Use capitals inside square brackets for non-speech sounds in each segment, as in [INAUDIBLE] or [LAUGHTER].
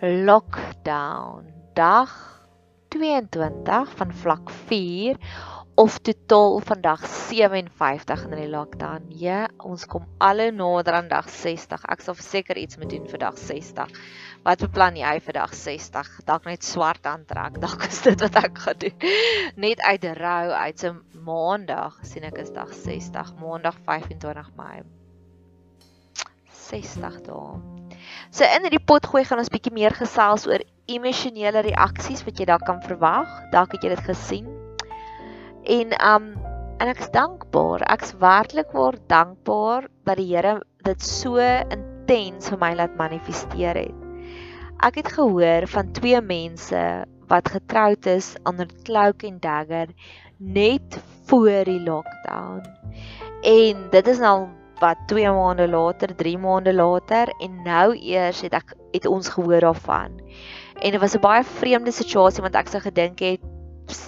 lockdown dag 22 van vlak 4 of totaal vandag 57 in die lockdown. Ja, ons kom alle nader aan dag 60. Ek sal verseker iets moet doen vir dag 60. Wat beplan jy vir dag 60? Dalk net swart aantrek. [LAUGHS] Dalk is dit wat ek gaan doen. Net uit rou uit se maandag sien ek is dag 60, maandag 25 Mei. 60 dae. So in hierdie pot gooi gaan ons bietjie meer gesels oor emosionele reaksies wat jy daar kan verwag. Dalk het jy dit gesien En um en ek's dankbaar. Ek's werklik waar dankbaar dat die Here dit so intens vir my laat manifesteer het. Ek het gehoor van twee mense wat getroud is onder Cloak and Dagger net voor die lockdown. En dit is nou wat 2 maande later, 3 maande later en nou eers het ek het ons gehoor daarvan. En dit was 'n baie vreemde situasie want ek sou gedink het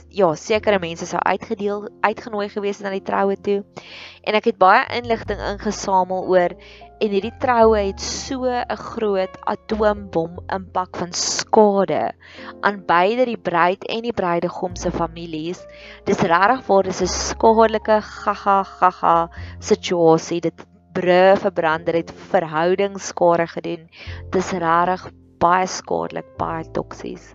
ja, sekere mense sou uitgedeel uitgenooi gewees het na die troue toe. En ek het baie inligting ingesamel oor en hierdie troue het so 'n groot atoombom impak van skade aan beide die bruid en die bruidegom se families. Dis regtig waar dis 'n skadelike gaga gaga situasie. Dit brûe verbrander het verhoudingsskade gedoen. Dis regtig baie skadelik, baie toksies.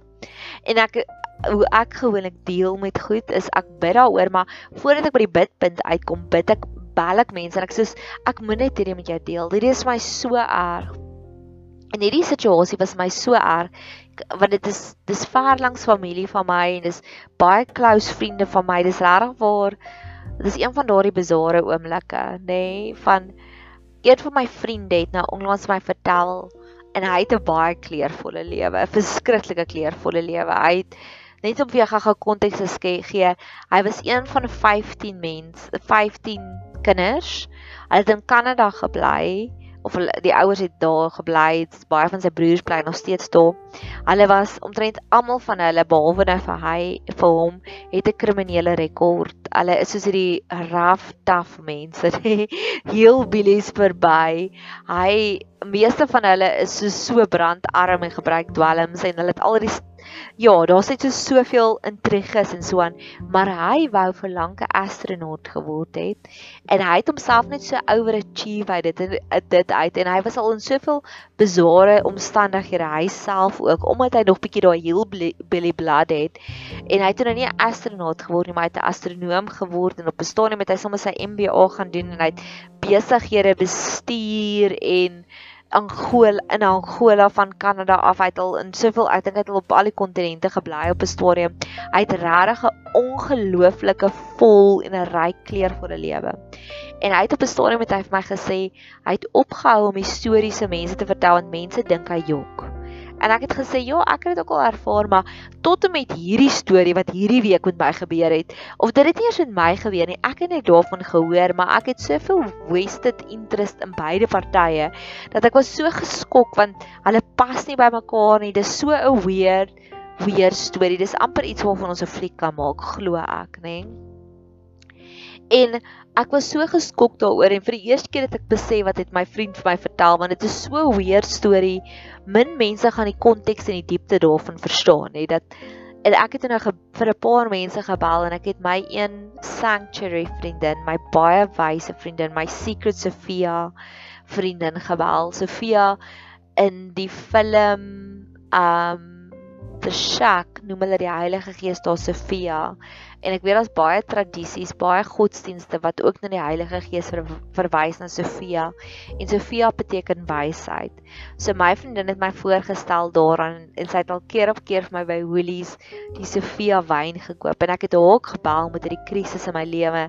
En ek hoe ek gewoonlik deel met goed is ek bid daaroor maar voordat ek by die bidpunt uitkom bid ek bel ek mense en ek sê ek moet net hierdie met jou deel. Hierdie is my so erg. En hierdie situasie was my so erg want dit is dis ver langs familie van my en dis baie close vriende van my. Dis regtig waar dis een van daardie bizarre oomblikke nê nee, van een van my vriende het nou onlangs my vertel en hy het 'n baie kleurvolle lewe 'n verskriklike kleurvolle lewe. Hy het net om vir jou gou-gou konteks te gee, hy was een van 15 mens, 15 kinders. Hy het in Kanada gebly of die ouers het daar gebly. Baie van sy broers bly nog steeds daar. Hulle was omtrent almal van hulle behalwe nou vir hy vir hom het 'n kriminele rekord. Hulle is soos hierdie rough tough mense. [LAUGHS] Heel billies verby. Hy meeste van hulle is so so brandarm en gebruik dwelms en hulle het al die ja, daar's net so soveel intriges en so aan, maar hy wou vir lank 'n astronaut geword het en hy het homself net so overachieve uit dit dit uit en hy was al in soveel bizarre omstandighede. Hy self ook omdat hy nog bietjie daai heel Billy Blood het en hy het nou nie 'n astronaut geword nie, maar hy het 'n astronoom geword en op 'n stadium het hy sommer sy MBA gaan doen en hy het besighede bestuur en Angola in Angola van Kanada af uit al in soveel ek dink hy het al op al die kontinente gebly op 'n stadium. Hy het regtig 'n ongelooflike vol en 'n ryk kleurvolle lewe. En hy het op 'n stadium met hy vir my gesê hy het opgehou om historiese mense te vertel want mense dink hy jok. En ek het gesê, "Ja, ek het dit ook al ervaar, maar tot en met hierdie storie wat hierdie week met my gebeur het, of dit het nie eers met my gebeur nie. Ek het net daarvan gehoor, maar ek het soveel wasted interest in beide partye dat ek was so geskok want hulle pas nie by mekaar nie. Dis so 'n weird weird storie. Dis amper iets waarvan ons 'n fliek kan maak, glo ek, nê? En ek was so geskok daaroor en vir die eerste keer het ek besef wat het my vriend vir my vertel want dit is so 'n weird storie. Min mense gaan die konteks en die diepte daarvan verstaan, hè, dat en ek het nou vir 'n paar mense gebel en ek het my een sanctuary vriendin, my baie wyse vriendin, my secret Sofia vriendin gebel. Sofia in die film um The Shack noem hulle die Heilige Gees daar Sofia en ek weet daar's baie tradisies, baie godsdienste wat ook na die Heilige Gees ver, verwys na Sofia. En Sofia beteken wysheid. So my vriendin het my voorgestel daaraan en sy het al keer op keer vir my by Woolies die Sofia wyn gekoop en ek het haar ook gebel met hierdie krisis in my lewe.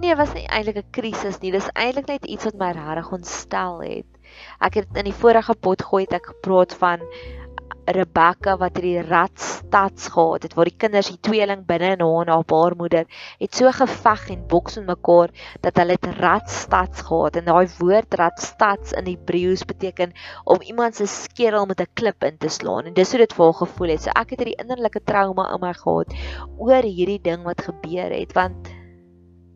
Nee, was nie eintlik 'n krisis nie. Dis eintlik net iets wat my regtig ontstel het. Ek het in die vorige pot gooi het ek gepraat van Rebecca wat hierdie ratstads gehad het waar die kinders die tweeling binne in haar en haar baarmoeder het so geveg en boks met mekaar dat hulle dit ratstads gehad. En daai woord ratstads in Hebreëus beteken om iemand se skedel met 'n klip in te slaan. En dis hoe dit vir haar gevoel het. So ek het hierdie innerlike trauma in my gehad oor hierdie ding wat gebeur het want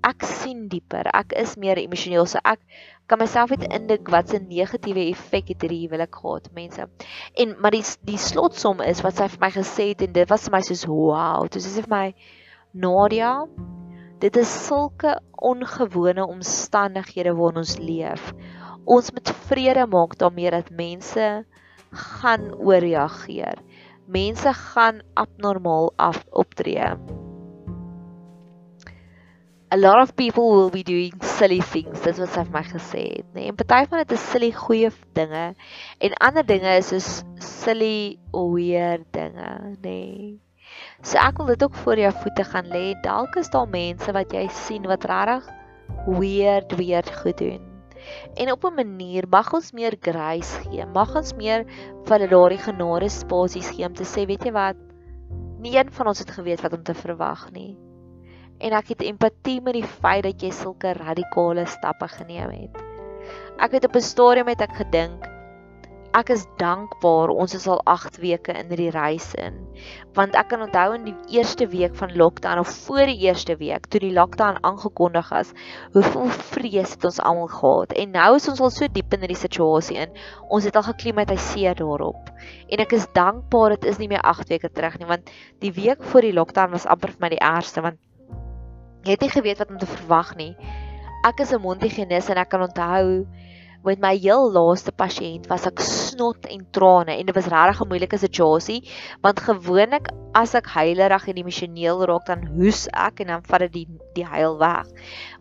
ek sien dieper. Ek is meer emosioneel. So ek kan myself net indink wat 'n negatiewe effek het hierdie huwelik gehad, mense. En maar die die slotsom is wat sy vir my gesê het en dit was vir my soos wow. Dit is vir my Nadia, dit is sulke ongewone omstandighede waarin ons leef. Ons moet vrede maak daarmee dat mense gaan ooreageer. Mense gaan abnormaal af optree. A lot of people will be doing silly things. Dis wat sy vir my gesê het, nê. Nee. En party van dit is silly goeie dinge en ander dinge is soos silly weird dinge, nê. Nee. So ek wil dit ook voor jou voete gaan lê. Dalk is daar mense wat jy sien wat regtig weird weird goed doen. En op 'n manier mag ons meer grace gee. Mag ons meer vir hulle daardie genade spasies gee om te sê, weet jy wat? Nie een van ons het geweet wat om te verwag nie. En ek het empatie met die feit dat jy sulke radikale stappe geneem het. Ek het op 'n stadium met ek gedink, ek is dankbaar ons is al 8 weke in hierdie reis in. Want ek kan onthou in die eerste week van lockdown of voor die eerste week toe die lockdown aangekondig is hoeveel vrees het ons almal gehad? En nou is ons al so diep in hierdie situasie in. Ons het al geklimatiseer daarop. En ek is dankbaar dit is nie meer 8 weke terug nie want die week voor die lockdown was amper vir my die ergste want jy het nie geweet wat om te verwag nie. Ek is 'n mondhygiënis en ek kan onthou met my heel laaste pasiënt was ek snot en trane en dit was regtig 'n moeilike situasie want gewoonlik as ek huilerig en emosioneel raak dan hoes ek en dan vat dit die die huil weg.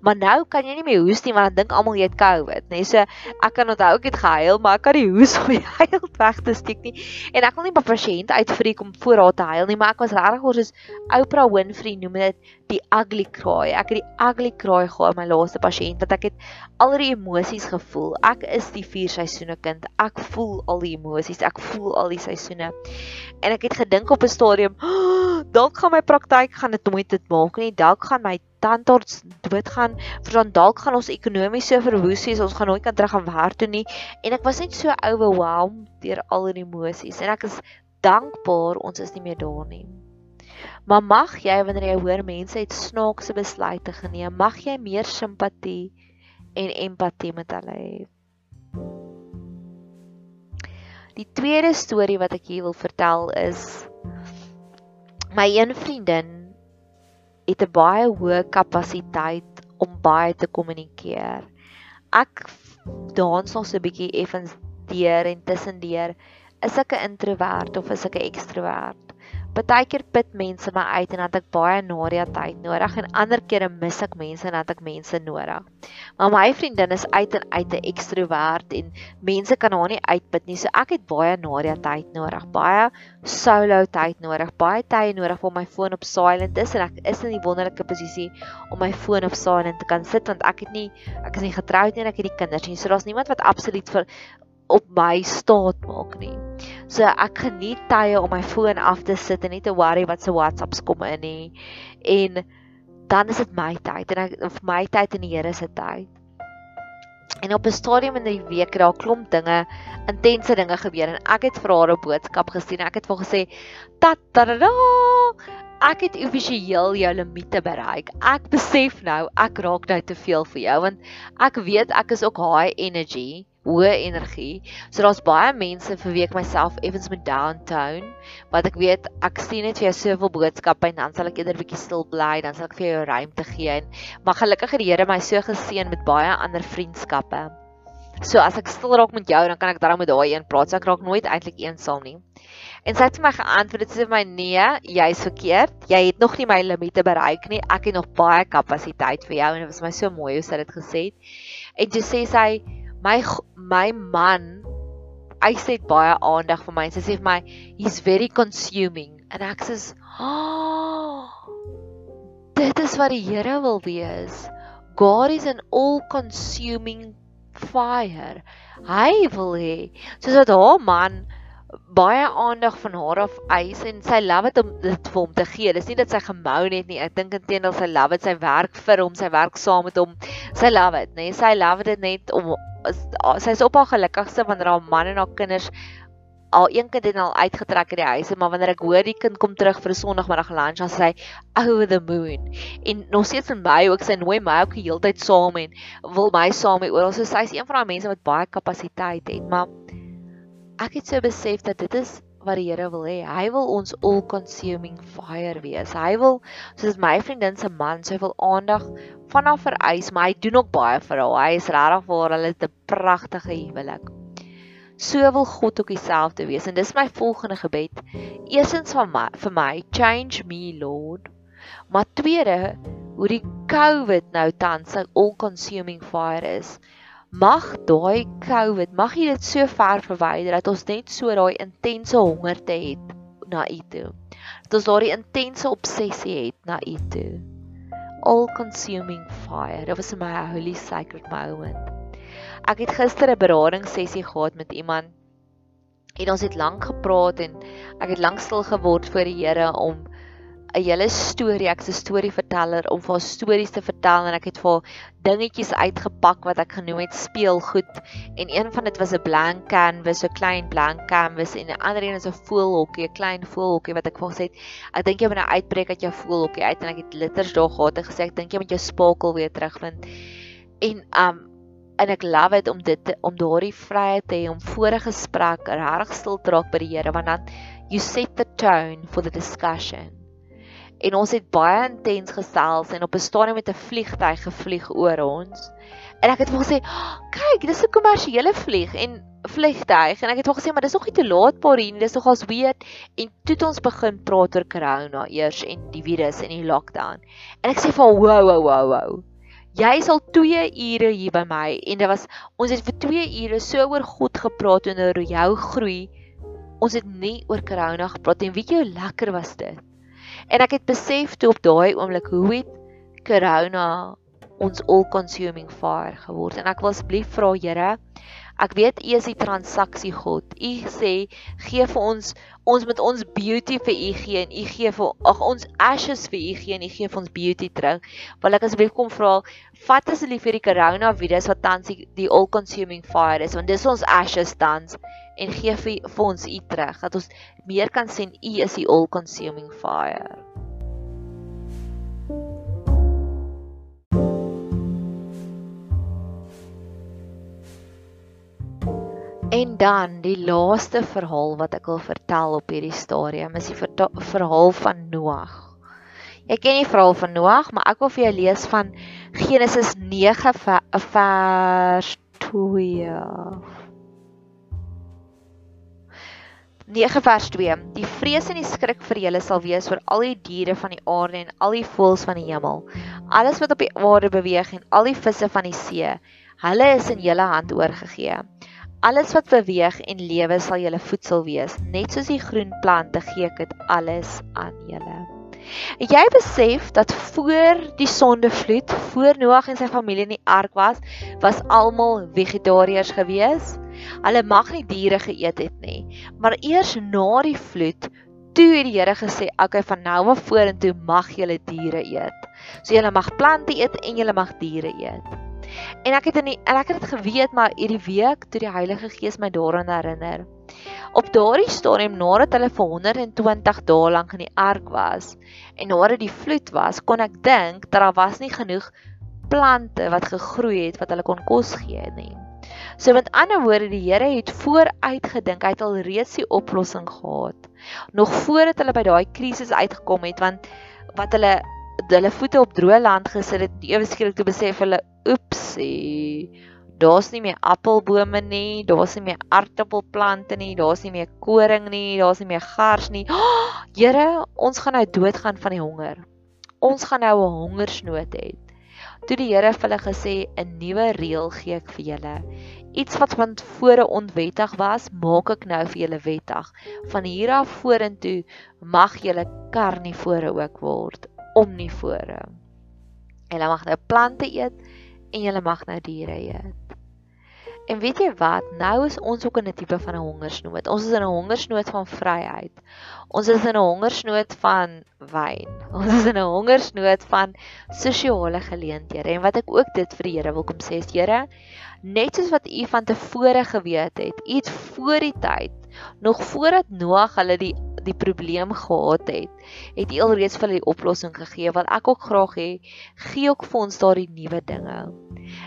Maar nou kan jy nie meer hoes nie want dan dink almal jy het COVID, nê. Nee, so ek kan onthou ek het gehuil, maar ek kan die hoes om die [LAUGHS] huil weg te steek nie. En ek wil nie my pasiënt uitvreek om voor haar te huil nie, maar ek was regtig oor soos Oprah Winfrey noem dit die ugly cry. Ek het die ugly cry gehad my laaste pasiënt want ek het al die emosies gevoel. Ek is die vier seisoene kind. Ek voel al die emosies. Ek voel al die seisoene. En ek het gedink op 'n stadium, oh, dalk gaan my praktyk gaan dit nooit dit maak nie. Dalk gaan my tandarts doodgaan. Want dalk gaan ons ekonomies so verwoes wees. Ons gaan nooit kan terug gaan werk toe nie. En ek was net so overwhelmed deur al die emosies en ek is dankbaar ons is nie meer daar nie. Maar mag jy wanneer jy hoor mense het snaakse besluite geneem, mag jy meer simpatie en empatie met hulle hê. Die tweede storie wat ek hier wil vertel is my een vriendin het 'n baie hoë kapasiteit om baie te kommunikeer. Ek dans nog so 'n bietjie effens deur en tussendeur is ek 'n introwert of is ek 'n ekstrowert? Partykeer put mense my uit en dan het ek baie Nadia tyd nodig en ander kere mis ek mense en dan het ek mense nodig. Maar my vriendin is uit en uit 'n ekstrovert en mense kan haar nie uitput nie. So ek het baie Nadia tyd nodig, baie solo tyd nodig, baie tyd nodig om my foon op silent is en ek is in die wonderlike posisie om my foon op silent te kan sit want ek het nie ek is nie getroud nie en ek het nie kinders nie. So daar's niemand wat absoluut vir op my staat maak nie. So ek geniet tye om my foon af te sit en nie te worry wat se WhatsApps kom in nie. En dan is dit my tyd en ek of my tyd en die Here se tyd. En op 'n stadium in die week daar klomp dinge, intense dinge gebeur en ek het vir haar 'n boodskap gestuur. Ek het vir haar gesê, "Ta ta da." Ek het offisieel jou limiete bereik. Ek besef nou ek raak nou te veel vir jou want ek weet ek is ook high energy hoë energie. So daar's baie mense vir wie ek myself effens met downtown, wat ek weet ek sien net vir jou soveel boodskappe en dan sal ek eerder bietjie stil bly, dan sal ek vir jou ruimte gee en maar gelukkig het die Here my so geseën met baie ander vriendskappe. So as ek stil raak met jou, dan kan ek daarom met daai een praat. So ek raak nooit eintlik eensaam nie. En sy het vir my geantwoord, dit sê vir my nee, jy's verkeerd. Jy het nog nie my limite bereik nie. Ek het nog baie kapasiteit vir jou en dit was my so mooi hoe sy dit gesê het. En jy sê sy my my man hy sê baie aandag vir my. Sy sê vir my he's very consuming en ek sê oh, dit is wat die Here wil wees. God is an all consuming fire. Hy wil hê soos wat haar man baie aandag van haar af eis en sy love dit om dit vir hom te gee. Dis nie dat sy gemou net nie. Ek dink intendeel sy love dit sy werk vir hom, sy werk saam met hom. Sy love dit, nee. Sy love dit net om sy's op haar gelukkigste wanneer haar man en haar kinders al een kind het al uitgetrek uit die huis, maar wanneer ek hoor die kind kom terug vir 'n Sondagmiddag lunch, dan sê hy over the moon. En nog steeds in my ook sy nooi my ook die hele tyd saam en wil my saam mee oral. So sy's een van daai mense wat baie kapasiteit het, maar ek het so besef dat dit is wat die Here wil hê. Hy wil ons all consuming fire wees. Hy wil soos my vriendin se man, sy wil aandag vanaf vereis, maar hy doen ook baie vir haar. Hy is regtig vir hulle 'n pragtige huwelik. So wil God ook dieselfde wees en dis my volgende gebed. Eerstens van my vir my, change me Lord. Maar tweede, hoe die COVID nou tans 'n all consuming fire is mag daai COVID, mag jy dit so ver verwyder dat ons net so daai intense hongerte het na U toe. Dat ons daai intense obsessie het na U toe. All consuming fire. Dit was my holy sacred moment. Ek het gister 'n beradingssessie gehad met iemand en ons het lank gepraat en ek het lank stil geword voor die Here om 'n hele storie, ek's 'n storieverteller om vir haar stories te vertel en ek het vir haar dingetjies uitgepak wat ek genoem het speelgoed. En een van dit was 'n blank canvas, 'n klein blank canvas en 'n ander een is 'n voelhokkie, 'n klein voelhokkie wat ek vir gesê het, ek dink jy moet nou uitbreek uit jou voelhokkie uit. En ek het litters daar gehad en gesê ek dink jy moet jou spakel weer terugvind. En um en ek love dit om dit te, om daardie vryheid te hê om voor 'n gesprek regtig stil te raak by die Here want dan you set the tone for the discussion en ons het baie intens gesels en op 'n stadium met 'n vliegtyg gevlieg oor ons. En ek het vir gesê, "Kyk, dis 'n kommersiële vlieg en vliegtyg." En ek het vir gesê, "Maar dis nog nie te laat paar hier nie, dis nogals weird." En toe het ons begin praat oor corona eers en die virus en die lockdown. En ek sê vir hom, "Wow, wow, wow, wow." Jy is al 2 ure hier by my en dit was ons het vir 2 ure so oor God gepraat en oor jou groei. Ons het nie oor corona gepraat en weet jy hoe lekker was dit? En ek het besef toe op daai oomblik hoe het corona ons all consuming fire geword. En ek wil asseblief vra Here, ek weet U is die transaksie God. U sê gee vir ons ons met ons beauty vir U gee en U gee vir ag ons ashes vir U gee en U gee vir ons beauty terug. Wil ek asseblief kom vra vat asseblief hierdie corona virus wat tans die, all consuming fire is want dis ons ashes tans en gee vir, vir ons u terug dat ons meer kan sien u is die all consuming fire. En dan die laaste verhaal wat ek wil vertel op hierdie stadium is die verhaal van Noag. Jy ken die verhaal van Noag, maar ek wil vir jou lees van Genesis 9 vers 2. 9 vers 2 Die vrees en die skrik vir julle sal wees oor al die diere van die aarde en al die voëls van die hemel. Alles wat op die aarde beweeg en al die visse van die see hulle is in julle hand oorgegee. Alles wat beweeg en lewe sal julle voedsel wees net soos die groen plante gee ek dit alles aan julle jy besef dat voor die sondevloed, voor Noag en sy familie in die ark was, was almal vegetariërs geweest? Hulle mag nie diere geëet het nie. Maar eers na die vloed, toe het die Here gesê, "Oké, okay, van nou af vorentoe mag julle diere eet. So julle mag plante eet en julle mag diere eet." En ek het in die, en ek het dit geweet, maar hierdie week toe die Heilige Gees my daaraan herinner. Op daardie stadium nadat hulle vir 120 dae lank in die ark was en nadat die vloed was, kon ek dink dat daar was nie genoeg plante wat gegroei het wat hulle kon kos gee nie. So met ander woorde, die Here het vooruit gedink, hy het al reeds die oplossing gehad. Nog voordat hulle by daai krisis uitgekom het, want wat hulle hulle voete op droë land gesit het, ewe skielik toe besef hulle, oepsie. Daar's nie meer appelbome nie, daar's nie meer aartappelplante nie, daar's nie meer koring nie, daar's nie meer gars nie. Oh, Here, ons gaan nou doodgaan van die honger. Ons gaan nou 'n hongersnood hê. Toe die Here vir hulle gesê 'n nuwe reël gee ek vir julle iets wat van tevore onwettig was, maak ek nou vir julle wettig. Van hier af vorentoe mag julle karnivore ook word, omnivore. Julle mag nou plante eet en julle mag nou diere eet. En weet jy wat? Nou is ons ook in 'n tipe van 'n hongersnood. Ons is in 'n hongersnood van vryheid. Ons is in 'n hongersnood van wyn. [LAUGHS] Ons is in 'n hongersnood van sosiale geleenthede. En wat ek ook dit vir die Here wil kom sê is Here, net soos wat U van tevore geweet het, U het voor die tyd Nog voordat Noag hulle die die probleem gehad het, het hy alreeds vir hulle die oplossing gegee wat ek ook graag hê, gee ook vir ons daardie nuwe dinge.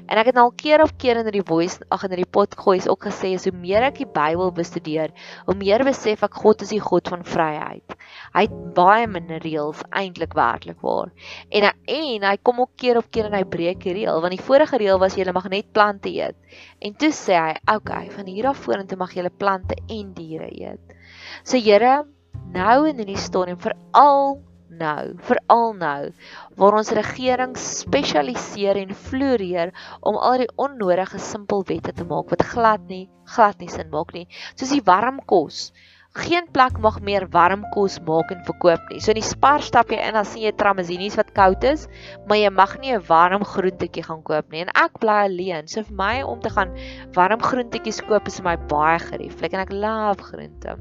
En ek het al keer op keer in die voice ag in die pot gooi is ook gesê so meer ek die Bybel bestudeer, hoe meer besef ek God is die God van vryheid. Hy het baie minder reëls eintlik werklik waar. En en hy kom ook keer op keer en hy breek die reël want die vorige reël was jy mag net plante eet. En toe sê hy, "Oké, okay, van hier af vorentoe mag jy plante en diere eet." So Here, nou in hierdie stadium veral nou, veral nou waar ons regering spesialiseer en floreer om al die onnodige simpel wette te maak wat glad nie glad nie sin maak nie. Soos die warm kos. Geen plek mag meer warm kos maak en verkoop nie. So in die Spar stap jy in, dan sien jy tramazinies wat koud is, maar jy mag nie 'n warm groentetjie gaan koop nie. En ek bly alleen. So vir my om te gaan warm groentetjies koop is vir my baie gerieflik en ek love groente.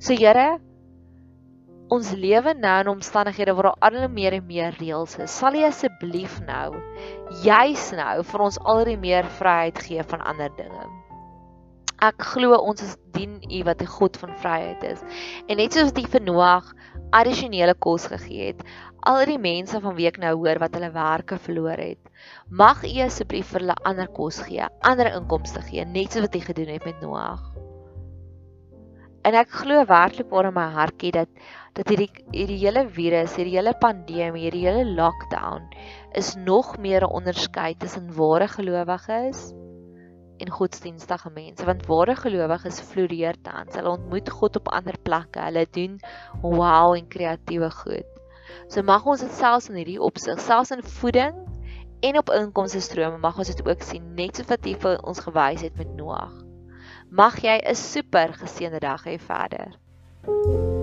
So Here, ons lewe nou in omstandighede waar daar al meer en meer reëls is. Sal U asseblief nou juis nou vir ons al die meer vryheid gee van ander dinge. Ek glo ons is dien U wat 'n God van vryheid is. En net soos U vir Noag addisionele kos gegee het, al die mense van wie ek nou hoor wat hulle werke verloor het, mag U asseblief vir hulle ander kos gee, ander inkomste gee, net soos wat U gedoen het met Noag. En ek glo werklik waar in my hartjie dat dat hierdie hierdie hele virus, hierdie hele pandemie, hierdie hele lockdown is nog meer 'n onderskeid tussen ware gelowiges en godsdienstige mense want ware gelowiges floreer tans. Hulle ontmoet God op ander plekke. Hulle doen wow en kreatiewe goed. So mag ons dit selfs in hierdie opsig, selfs in voeding en op inkomste strome mag ons dit ook sien net so wat hy vir ons gewys het met Noag. Mag jy 'n super geseënde dag hê verder. Thank you